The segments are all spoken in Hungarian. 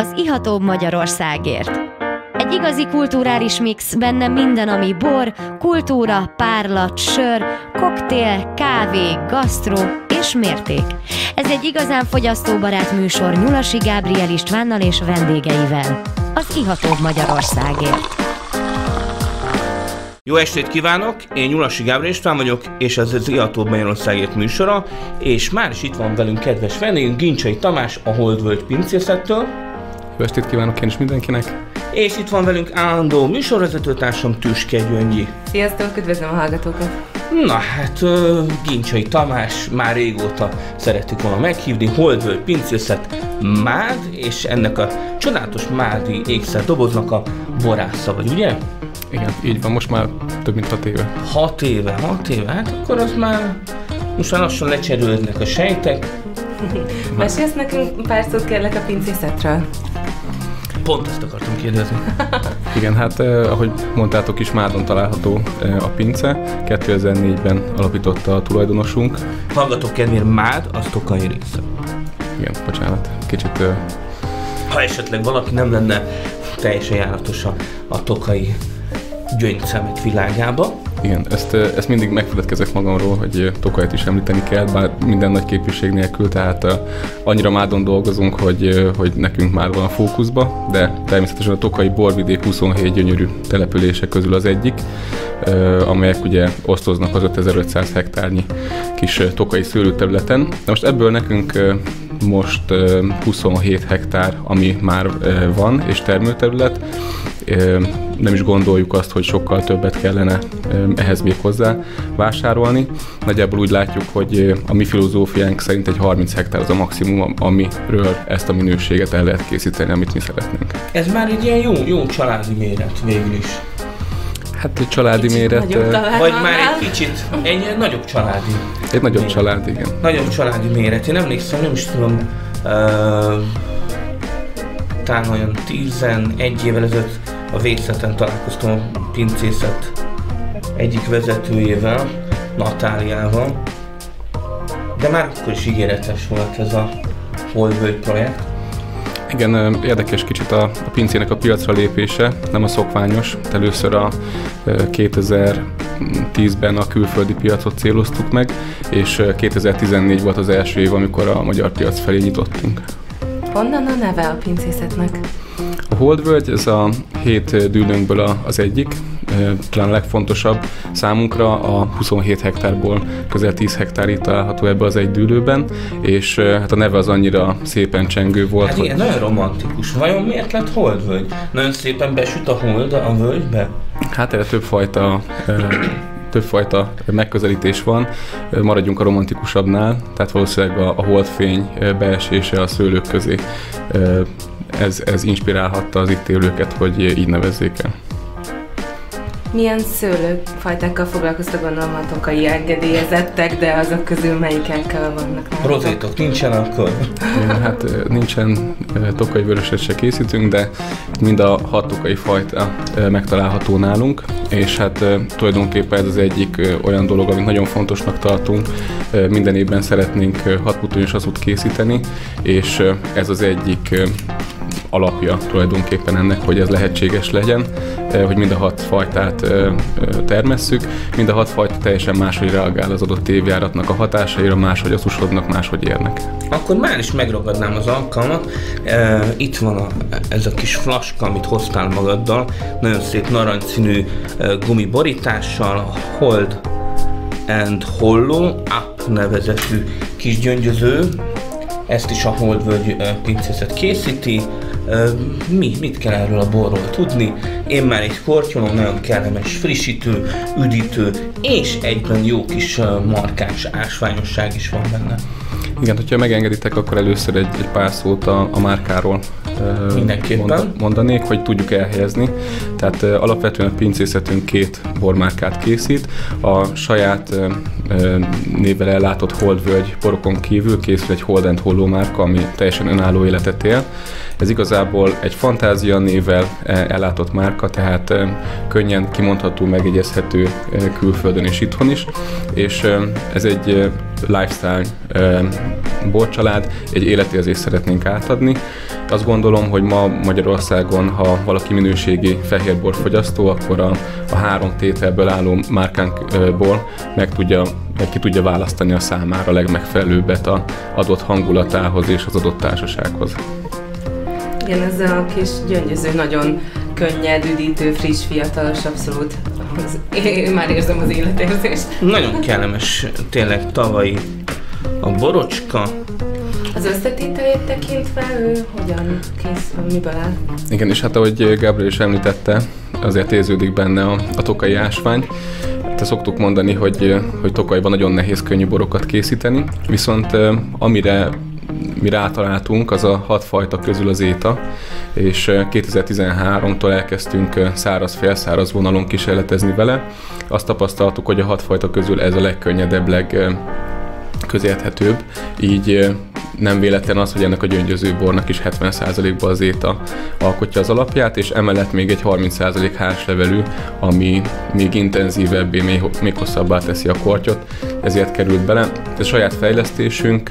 az ihatóbb Magyarországért. Egy igazi kulturális mix, benne minden, ami bor, kultúra, párlat, sör, koktél, kávé, gasztró és mérték. Ez egy igazán fogyasztóbarát műsor Nyulasi Gábriel Istvánnal és vendégeivel. Az ihatóbb Magyarországért. Jó estét kívánok, én Nyulasi Gábriel István vagyok, és ez az Ihatóbb Magyarországért műsora, és már is itt van velünk kedves vendégünk, Gincsai Tamás, a Hold World pincészettől. Jó estét kívánok én is mindenkinek! És itt van velünk állandó műsorvezetőtársam Tüske Gyöngyi. Sziasztok, üdvözlöm a hallgatókat! Na hát, Gincsai Tamás már régóta szeretik volna meghívni, Hold World pincészet Mád, és ennek a csodálatos mádi ékszer doboznak a borásza vagy, ugye? Igen, így van, most már több mint hat éve. Hat éve, hat éve, hát akkor az már most már lassan lecserülődnek a sejtek. Mesélsz nekünk pár szót kérlek a pincészetről? Pont ezt akartam kérdezni. Igen, hát eh, ahogy mondtátok is, Mádon található eh, a pince. 2004-ben alapította a tulajdonosunk. Hallgatok kedvéért, Mád, az Tokai része. Igen, bocsánat, kicsit... Eh, Ha esetleg valaki nem lenne teljesen járatos a, a Tokai gyöngyszemek világába. Igen, ezt, ezt mindig megfeledkezek magamról, hogy Tokajt is említeni kell, bár minden nagy képviség nélkül, tehát annyira Mádon dolgozunk, hogy, hogy nekünk már van a fókuszba, de természetesen a Tokai borvidék 27 gyönyörű települése közül az egyik, amelyek ugye osztoznak az 5500 hektárnyi kis Tokai szőlőterületen. De most ebből nekünk most 27 hektár, ami már van, és termőterület. Nem is gondoljuk azt, hogy sokkal többet kellene ehhez még hozzá vásárolni. Nagyjából úgy látjuk, hogy a mi filozófiánk szerint egy 30 hektár az a maximum, amiről ezt a minőséget el lehet készíteni, amit mi szeretnénk. Ez már egy ilyen jó, jó családi méret végül is. Hát egy családi Kicsit méret. Vagy már egy kicsit, egy nagyobb családi. Egy nagyobb méret. család, igen. Nagyobb családi méret. Én emlékszem, nem is tudom, uh, talán olyan 11 évvel ezelőtt a vészeten találkoztam a pincészet egyik vezetőjével, Natáliával. De már akkor is ígéretes volt ez a Holdvölgy projekt. Igen, érdekes kicsit a, a pincének a piacra lépése, nem a szokványos. Először a ö, 2010-ben a külföldi piacot céloztuk meg, és ö, 2014 volt az első év, amikor a magyar piac felé nyitottunk. Honnan a neve a pincészetnek? Holdvölgy, ez a hét dűlőnkből a- az egyik, ö, talán a legfontosabb számunkra, a 27 hektárból közel 10 hektár itt található ebbe az egy dűlőben, és ö, hát a neve az annyira szépen csengő volt, Hát hogy igen, nagyon romantikus. Vajon miért lett Holdvölgy? Nagyon szépen besüt a hold a völgybe? Hát erre többfajta többfajta megközelítés van, maradjunk a romantikusabbnál, tehát valószínűleg a, a holdfény beesése a szőlők közé, ez, ez inspirálhatta az itt élőket, hogy így nevezzék el. Milyen szőlőfajtákkal foglalkoztak gondolom a tokai engedélyezettek, de azok közül melyikekkel vannak? Rozétok nincsen akkor? Hát nincsen tokai vöröset se készítünk, de mind a hat tokai fajta megtalálható nálunk, és hát tulajdonképpen ez az egyik olyan dolog, amit nagyon fontosnak tartunk. Minden évben szeretnénk hat puttonyos azút készíteni, és ez az egyik alapja tulajdonképpen ennek, hogy ez lehetséges legyen, eh, hogy mind a hat fajtát ö, ö, termesszük, mind a hat fajta teljesen máshogy reagál az adott évjáratnak a hatásaira, máshogy azusodnak, máshogy érnek. Akkor már is megragadnám az alkalmat. Itt van a, ez a kis flaska, amit hoztál magaddal. Nagyon szép narancsszínű gumiborítással, a Hold and Hollow Up nevezetű kis gyöngyöző. Ezt is a Holdvölgy pincészet készíti. Mi, mit kell erről a borról tudni? Én már egy kortyolom, nagyon kellemes frissítő, üdítő, és egyben jó kis markáns ásványosság is van benne. Igen, hogyha megengeditek, akkor először egy, egy pár szót a, a márkáról Mindenképpen. mondanék, hogy tudjuk elhelyezni. Tehát alapvetően a pincészetünk két bormárkát készít. A saját névvel ellátott Holdvölgy borokon kívül készül egy Hold and Hollow márka, ami teljesen önálló életet él, Ez igazából egy fantázia névvel ellátott márka, tehát könnyen kimondható, megjegyezhető külföldön és itthon is, és ez egy lifestyle borcsalád, egy életérzést szeretnénk átadni. Azt gondolom, hogy ma Magyarországon, ha valaki minőségi fehérborfogyasztó, akkor a, a három tételből álló márkánkból meg tudja ki tudja választani a számára legmegfelelőbbet a adott hangulatához és az adott társasághoz. Igen, ez a kis gyöngyöző, nagyon könnyed, üdítő, friss, fiatalos, abszolút. Az, én már érzem az életérzést. Nagyon kellemes, tényleg tavalyi a borocska. Az összetételét tekintve ő hogyan készül, miből áll? Igen, és hát ahogy Gabriel is említette, azért érződik benne a, a tokai ásvány. Te szoktuk mondani, hogy, hogy Tokajban nagyon nehéz könnyű borokat készíteni, viszont amire mi rátaláltunk, az a hat fajta közül az éta, és 2013-tól elkezdtünk száraz, félszáraz vonalon kísérletezni vele. Azt tapasztaltuk, hogy a hat fajta közül ez a legkönnyedebb, leg közérthetőbb, így nem véletlen az, hogy ennek a gyöngyöző bornak is 70%-ban az éta alkotja az alapját, és emellett még egy 30% házlevelű, ami még intenzívebbé, még, még hosszabbá teszi a kortyot, ezért került bele. Ez saját fejlesztésünk,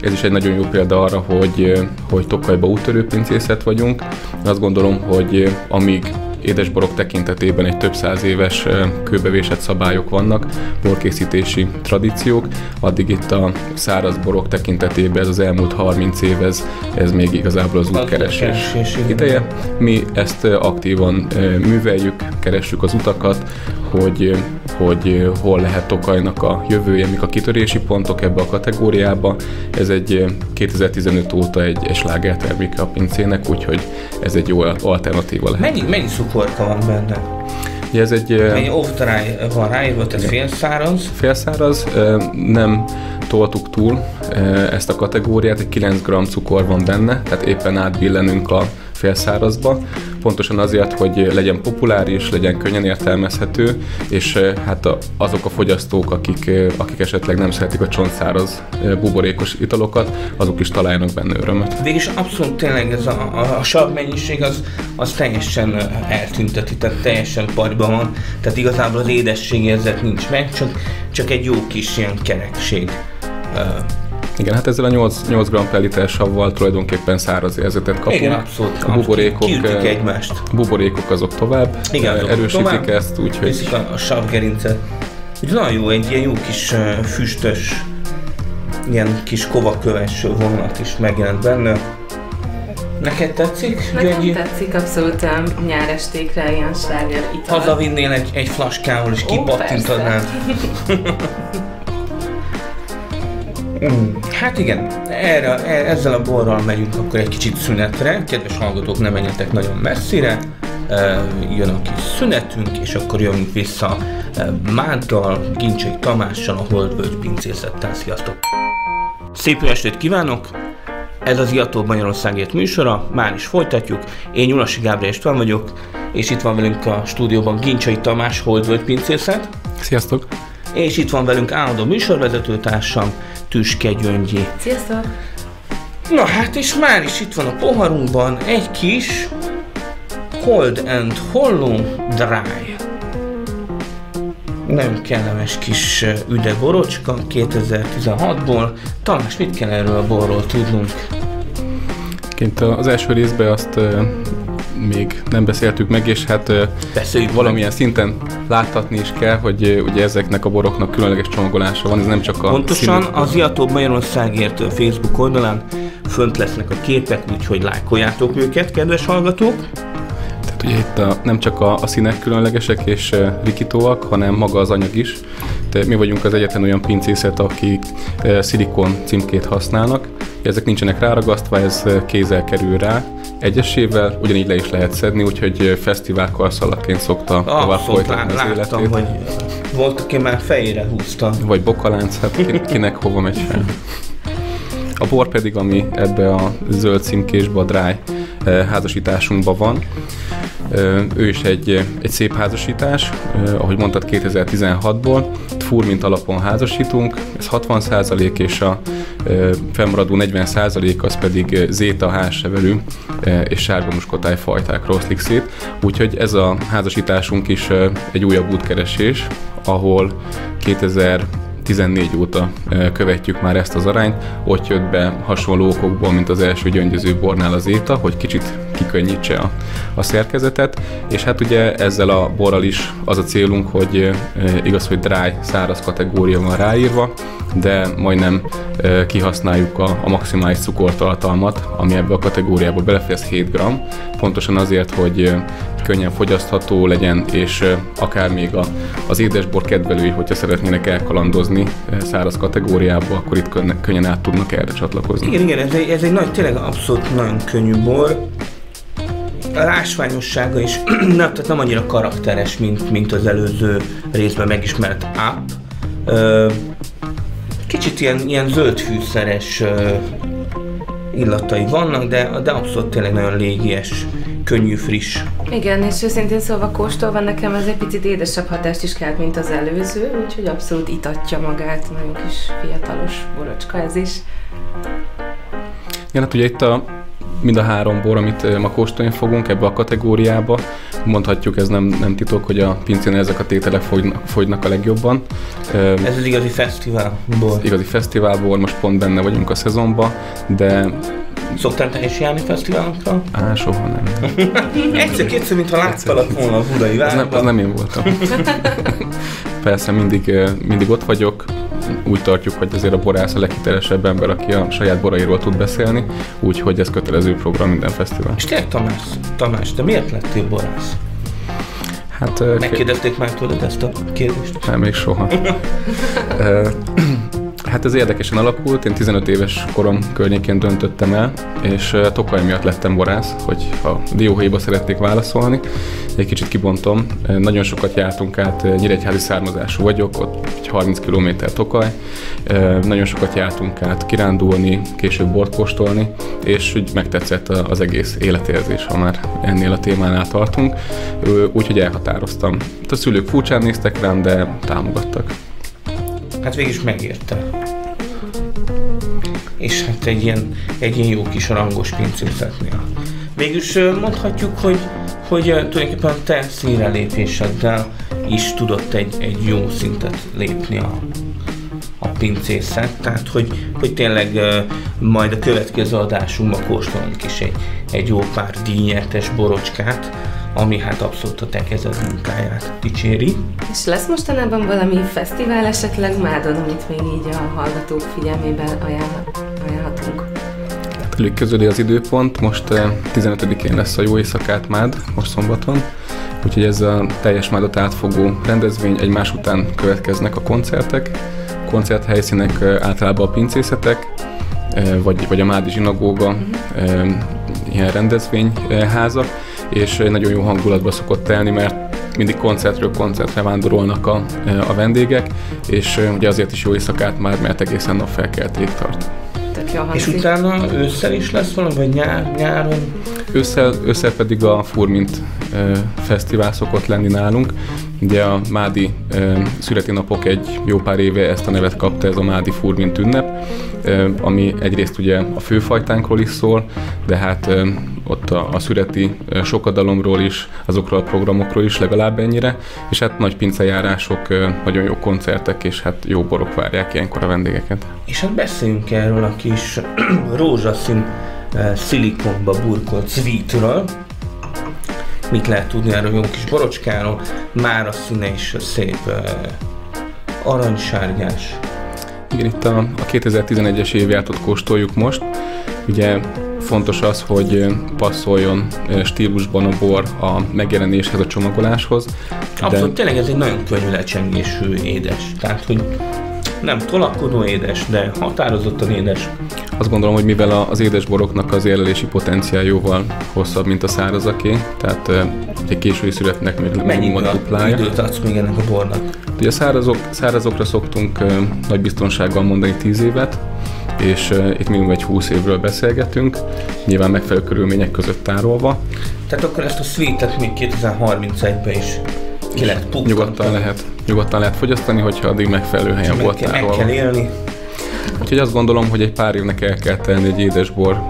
ez is egy nagyon jó példa arra, hogy, hogy Tokajba úttörő pincészet vagyunk. Azt gondolom, hogy amíg édesborok tekintetében egy több száz éves kőbevésett szabályok vannak, borkészítési tradíciók, addig itt a száraz borok tekintetében ez az elmúlt 30 év, ez, ez még igazából az útkeresés. ideje. Mi ezt aktívan műveljük, keressük az utakat, hogy, hogy hol lehet Tokajnak a jövője, mik a kitörési pontok ebbe a kategóriába. Ez egy 2015 óta egy, egy slágerterméke a pincének, úgyhogy ez egy jó alternatíva lehet. Mennyi, mennyi cukorka van benne? Ja, ez egy... Mennyi off van ráírva, tehát félszáraz? Félszáraz, nem toltuk túl ezt a kategóriát, egy 9 g cukor van benne, tehát éppen átbillenünk a félszárazba, pontosan azért, hogy legyen populáris, legyen könnyen értelmezhető, és eh, hát azok a fogyasztók, akik, eh, akik esetleg nem szeretik a csontszáraz eh, buborékos italokat, azok is találjanak benne örömöt. Végülis abszolút tényleg ez a, a, a sav mennyiség az, az teljesen eltünteti, tehát teljesen parban van, tehát igazából az édességérzet nincs meg, csak, csak egy jó kis ilyen kerekség igen, hát ezzel a 8, 8 g per liter savval tulajdonképpen száraz érzetet kapunk. Igen, abszolút. A buborékok, Kiütik egymást. A buborékok azok tovább Igen, azok erősítik tovább, ezt, úgyhogy... a, a savgerincet. Úgy nagyon jó, egy ilyen jó kis füstös, ilyen kis kovaköves vonat is megjelent benne. Neked tetszik, Nekem tetszik, abszolút um, nyárestékre ilyen sláger ital. Hazavinnél egy, egy flaskával és kipattintanád. Mm. Hát igen, erre, e, ezzel a borral megyünk akkor egy kicsit szünetre. Kedves hallgatók, ne menjetek nagyon messzire. E, jön a kis szünetünk, és akkor jövünk vissza e, Máddal, Gincsei Tamással, a Holdvölgy pincészettel. Sziasztok! Szép estét kívánok! Ez az Iató Magyarországért műsora, már is folytatjuk. Én Nyulasi Gábriel István vagyok, és itt van velünk a stúdióban Gincsei Tamás, Holdvölgy pincészet. Sziasztok! És itt van velünk állandó műsorvezetőtársam, Tüske Gyöngyi. Sziasztok! Na hát és már is itt van a poharunkban egy kis Cold and Hollow Dry. Nem kellemes kis üde borocska 2016-ból. Talán mit kell erről a borról tudnunk? Kint az első részben azt még nem beszéltük meg, és hát Beszéljük valamilyen meg. szinten láthatni is kell, hogy ugye ezeknek a boroknak különleges csomagolása van, ez nem csak a Pontosan színű... az Iatóbb Magyarországért Facebook oldalán fönt lesznek a képek, úgyhogy lájkoljátok őket, kedves hallgatók. Tehát ugye itt a, nem csak a, a színek különlegesek és uh, rikitóak, hanem maga az anyag is. De mi vagyunk az egyetlen olyan pincészet, akik uh, szilikon címkét használnak. Ezek nincsenek ráragasztva, ez kézzel kerül rá, egyesével, ugyanígy le is lehet szedni, úgyhogy fesztivál karszalaként szokta ah, tovább folytatni az életét. hogy volt, aki már fejére húzta. Vagy bokalánc, hát kinek hova megy fel. A bor pedig, ami ebbe a zöld címkésbe, a dry házasításunkban van, Ő is egy, egy szép házasítás, ahogy mondtad 2016-ból, furmint alapon házasítunk, ez 60% és a fennmaradó 40% az pedig zéta házsevelű és sárga muskotáj fajtákról oszlik szét. Úgyhogy ez a házasításunk is egy újabb útkeresés, ahol 2000 14 óta követjük már ezt az arányt, ott jött be hasonló okokból, mint az első gyöngyöző bornál az éta, hogy kicsit kikönnyítse a, a szerkezetet, és hát ugye ezzel a borral is az a célunk, hogy igaz, hogy dry, száraz kategória van ráírva, de majdnem kihasználjuk a, a maximális cukortartalmat, ami ebbe a kategóriába belefér, 7 g, pontosan azért, hogy könnyen fogyasztható legyen, és akár még a, az édesbor kedvelői, hogyha szeretnének elkalandozni száraz kategóriába, akkor itt könnyen át tudnak erre csatlakozni. Igen, igen, ez egy, ez egy nagy, tényleg abszolút nagyon könnyű bor. A rásványossága is nem, tehát nem annyira karakteres, mint, mint az előző részben megismert app. Kicsit ilyen, ilyen zöldfűszeres illatai vannak, de, de abszolút tényleg nagyon légies, könnyű, friss. Igen, és őszintén szóval kóstolva nekem ez egy picit édesebb hatást is kelt, mint az előző, úgyhogy abszolút itatja magát, nagyon kis fiatalos borocska ez is. Igen, hát ugye itt a mind a három bor, amit ma kóstolni fogunk ebbe a kategóriába. Mondhatjuk, ez nem, nem titok, hogy a pincén ezek a tételek fogynak, fogynak a legjobban. Ez az igazi fesztiválbor. Igazi fesztiválbor, most pont benne vagyunk a szezonban, de Szoktál te is járni fesztiválokra? Á, soha nem. Egyszer-kétszer, mintha láttalak volna a budai az nem, az nem én voltam. Persze mindig, mindig ott vagyok, úgy tartjuk, hogy azért a borász a leghitelesebb ember, aki a saját borairól tud beszélni, úgyhogy ez kötelező program minden fesztivál. És tényleg Tamás, Tamás, te miért lettél borász? Hát, Megkérdezték már tőled ezt a kérdést? Nem, még soha. Hát ez érdekesen alakult, én 15 éves korom környékén döntöttem el, és Tokaj miatt lettem borász, hogy ha dióhéjba szerették válaszolni. Egy kicsit kibontom, nagyon sokat jártunk át, nyíregyházi származású vagyok, ott egy 30 km Tokaj, nagyon sokat jártunk át kirándulni, később bort kóstolni, és úgy megtetszett az egész életérzés, ha már ennél a témánál tartunk, úgyhogy elhatároztam. A szülők furcsán néztek rám, de támogattak. Hát végig is megérte. És hát egy ilyen, egy ilyen jó kis rangos pincészetnél. Végülis mondhatjuk, hogy, hogy tulajdonképpen te színre is tudott egy, egy jó szintet lépni a, a pincészet, tehát hogy, hogy tényleg majd a következő adásunkban kóstolunk is egy, egy jó pár díjnyertes borocskát, ami hát abszolút a te kezed munkáját dicséri. És lesz mostanában valami fesztivál esetleg Mádon, amit még így a hallgatók figyelmében ajánlhatunk? Hát elég közöli az időpont, most 15-én lesz a Jó Éjszakát Mád, most szombaton, úgyhogy ez a teljes Mádot átfogó rendezvény, egymás után következnek a koncertek, koncerthelyszínek általában a pincészetek, vagy, vagy a Mádi zsinagóga, mm-hmm. ilyen rendezvényházak, és nagyon jó hangulatba szokott telni, mert mindig koncertről koncertre vándorolnak a, a vendégek, és ugye azért is jó éjszakát már, mert egészen nap felkelték tart. És utána ősszel is lesz valami, vagy nyár, nyáron? Ősszel, ősszel pedig a Furmint e, Fesztivál szokott lenni nálunk. Ugye a Mádi e, születinapok egy jó pár éve ezt a nevet kapta, ez a Mádi Furmint ünnep, e, ami egyrészt ugye a főfajtánkról is szól, de hát e, ott a, a születi sokadalomról is, azokról a programokról is legalább ennyire, és hát nagy pincejárások, nagyon jó koncertek, és hát jó borok várják ilyenkor a vendégeket. És hát beszéljünk erről a kis rózsaszín szilikonba burkolt sweetről, mit lehet tudni erről jó kis borocskáról, már a színe is szép aranysárgás. Igen, itt a, a 2011-es évjátot kóstoljuk most. Ugye fontos az, hogy passzoljon stílusban a bor a megjelenéshez, a csomagoláshoz. Abszolút, de... tényleg ez egy nagyon könnyű lecsengésű édes. Tehát, hogy nem tolakodó édes, de határozottan édes. Azt gondolom, hogy mivel az édesboroknak az érlelési potenciál jóval hosszabb, mint a szárazaké, tehát egy késői születnek még Mennyi a duplája. időt adsz még ennek a bornak? Ugye a szárazok, szárazokra szoktunk nagy biztonsággal mondani 10 évet, és itt minimum egy 20 évről beszélgetünk, nyilván megfelelő körülmények között tárolva. Tehát akkor ezt a sweetet még 2031-ben is ki lehet Nyugodtan lehet, nyugodtan lehet fogyasztani, hogyha addig megfelelő helyen meg volt tárolva. Meg kell élni. Úgyhogy azt gondolom, hogy egy pár évnek el kell tenni egy édesbor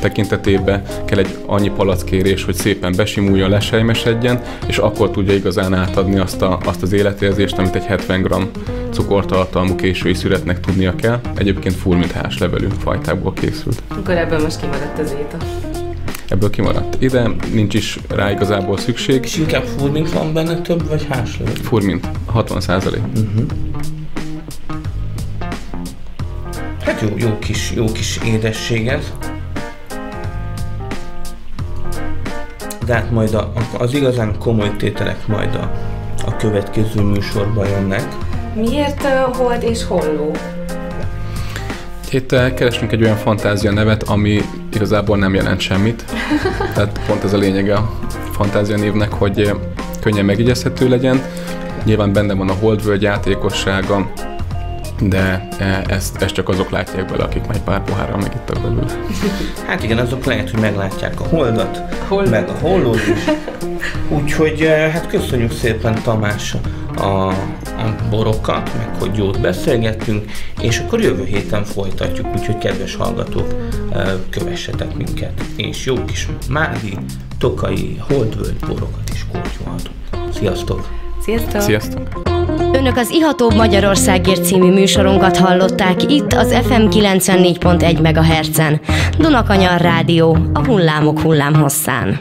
tekintetében, kell egy annyi palackérés, hogy szépen besimuljon, lesejmesedjen, és akkor tudja igazán átadni azt, a, azt az életérzést, amit egy 70 g cukortartalmú késői születnek tudnia kell. Egyébként full mint levelű fajtából készült. Akkor ebből most kimaradt az éta. Ebből kimaradt. Ide nincs is rá igazából szükség. És inkább furmint van benne több, vagy háslevél? Furmint, 60 százalék. Uh-huh. Hát jó, jó kis, jó kis édesség ez. De hát majd a, az igazán komoly tételek majd a, a következő műsorban jönnek. Miért hold és holló? Itt keresünk egy olyan fantázia nevet, ami igazából nem jelent semmit. Tehát pont ez a lényege a fantázia névnek, hogy könnyen megigyezhető legyen. Nyilván benne van a holdvölgy játékossága, de e, ezt, ezt csak azok látják bele, akik majd pár pohárral megittak belőle. Hát igen, azok lehet, hogy meglátják a holdat, Hol? meg a hollót is. Úgyhogy e, hát köszönjük szépen Tamás a, a borokat, meg hogy jót beszélgettünk, és akkor jövő héten folytatjuk, úgyhogy kedves hallgatók, e, kövessetek minket, és jó kis mági, tokai, holdvölgy borokat is kortyolhatunk. Sziasztok! Sziasztok! Sziasztok! Önök az Iható Magyarországért című műsorunkat hallották itt az FM 94.1 MHz-en. Dunakanyar Rádió, a hullámok hullámhosszán.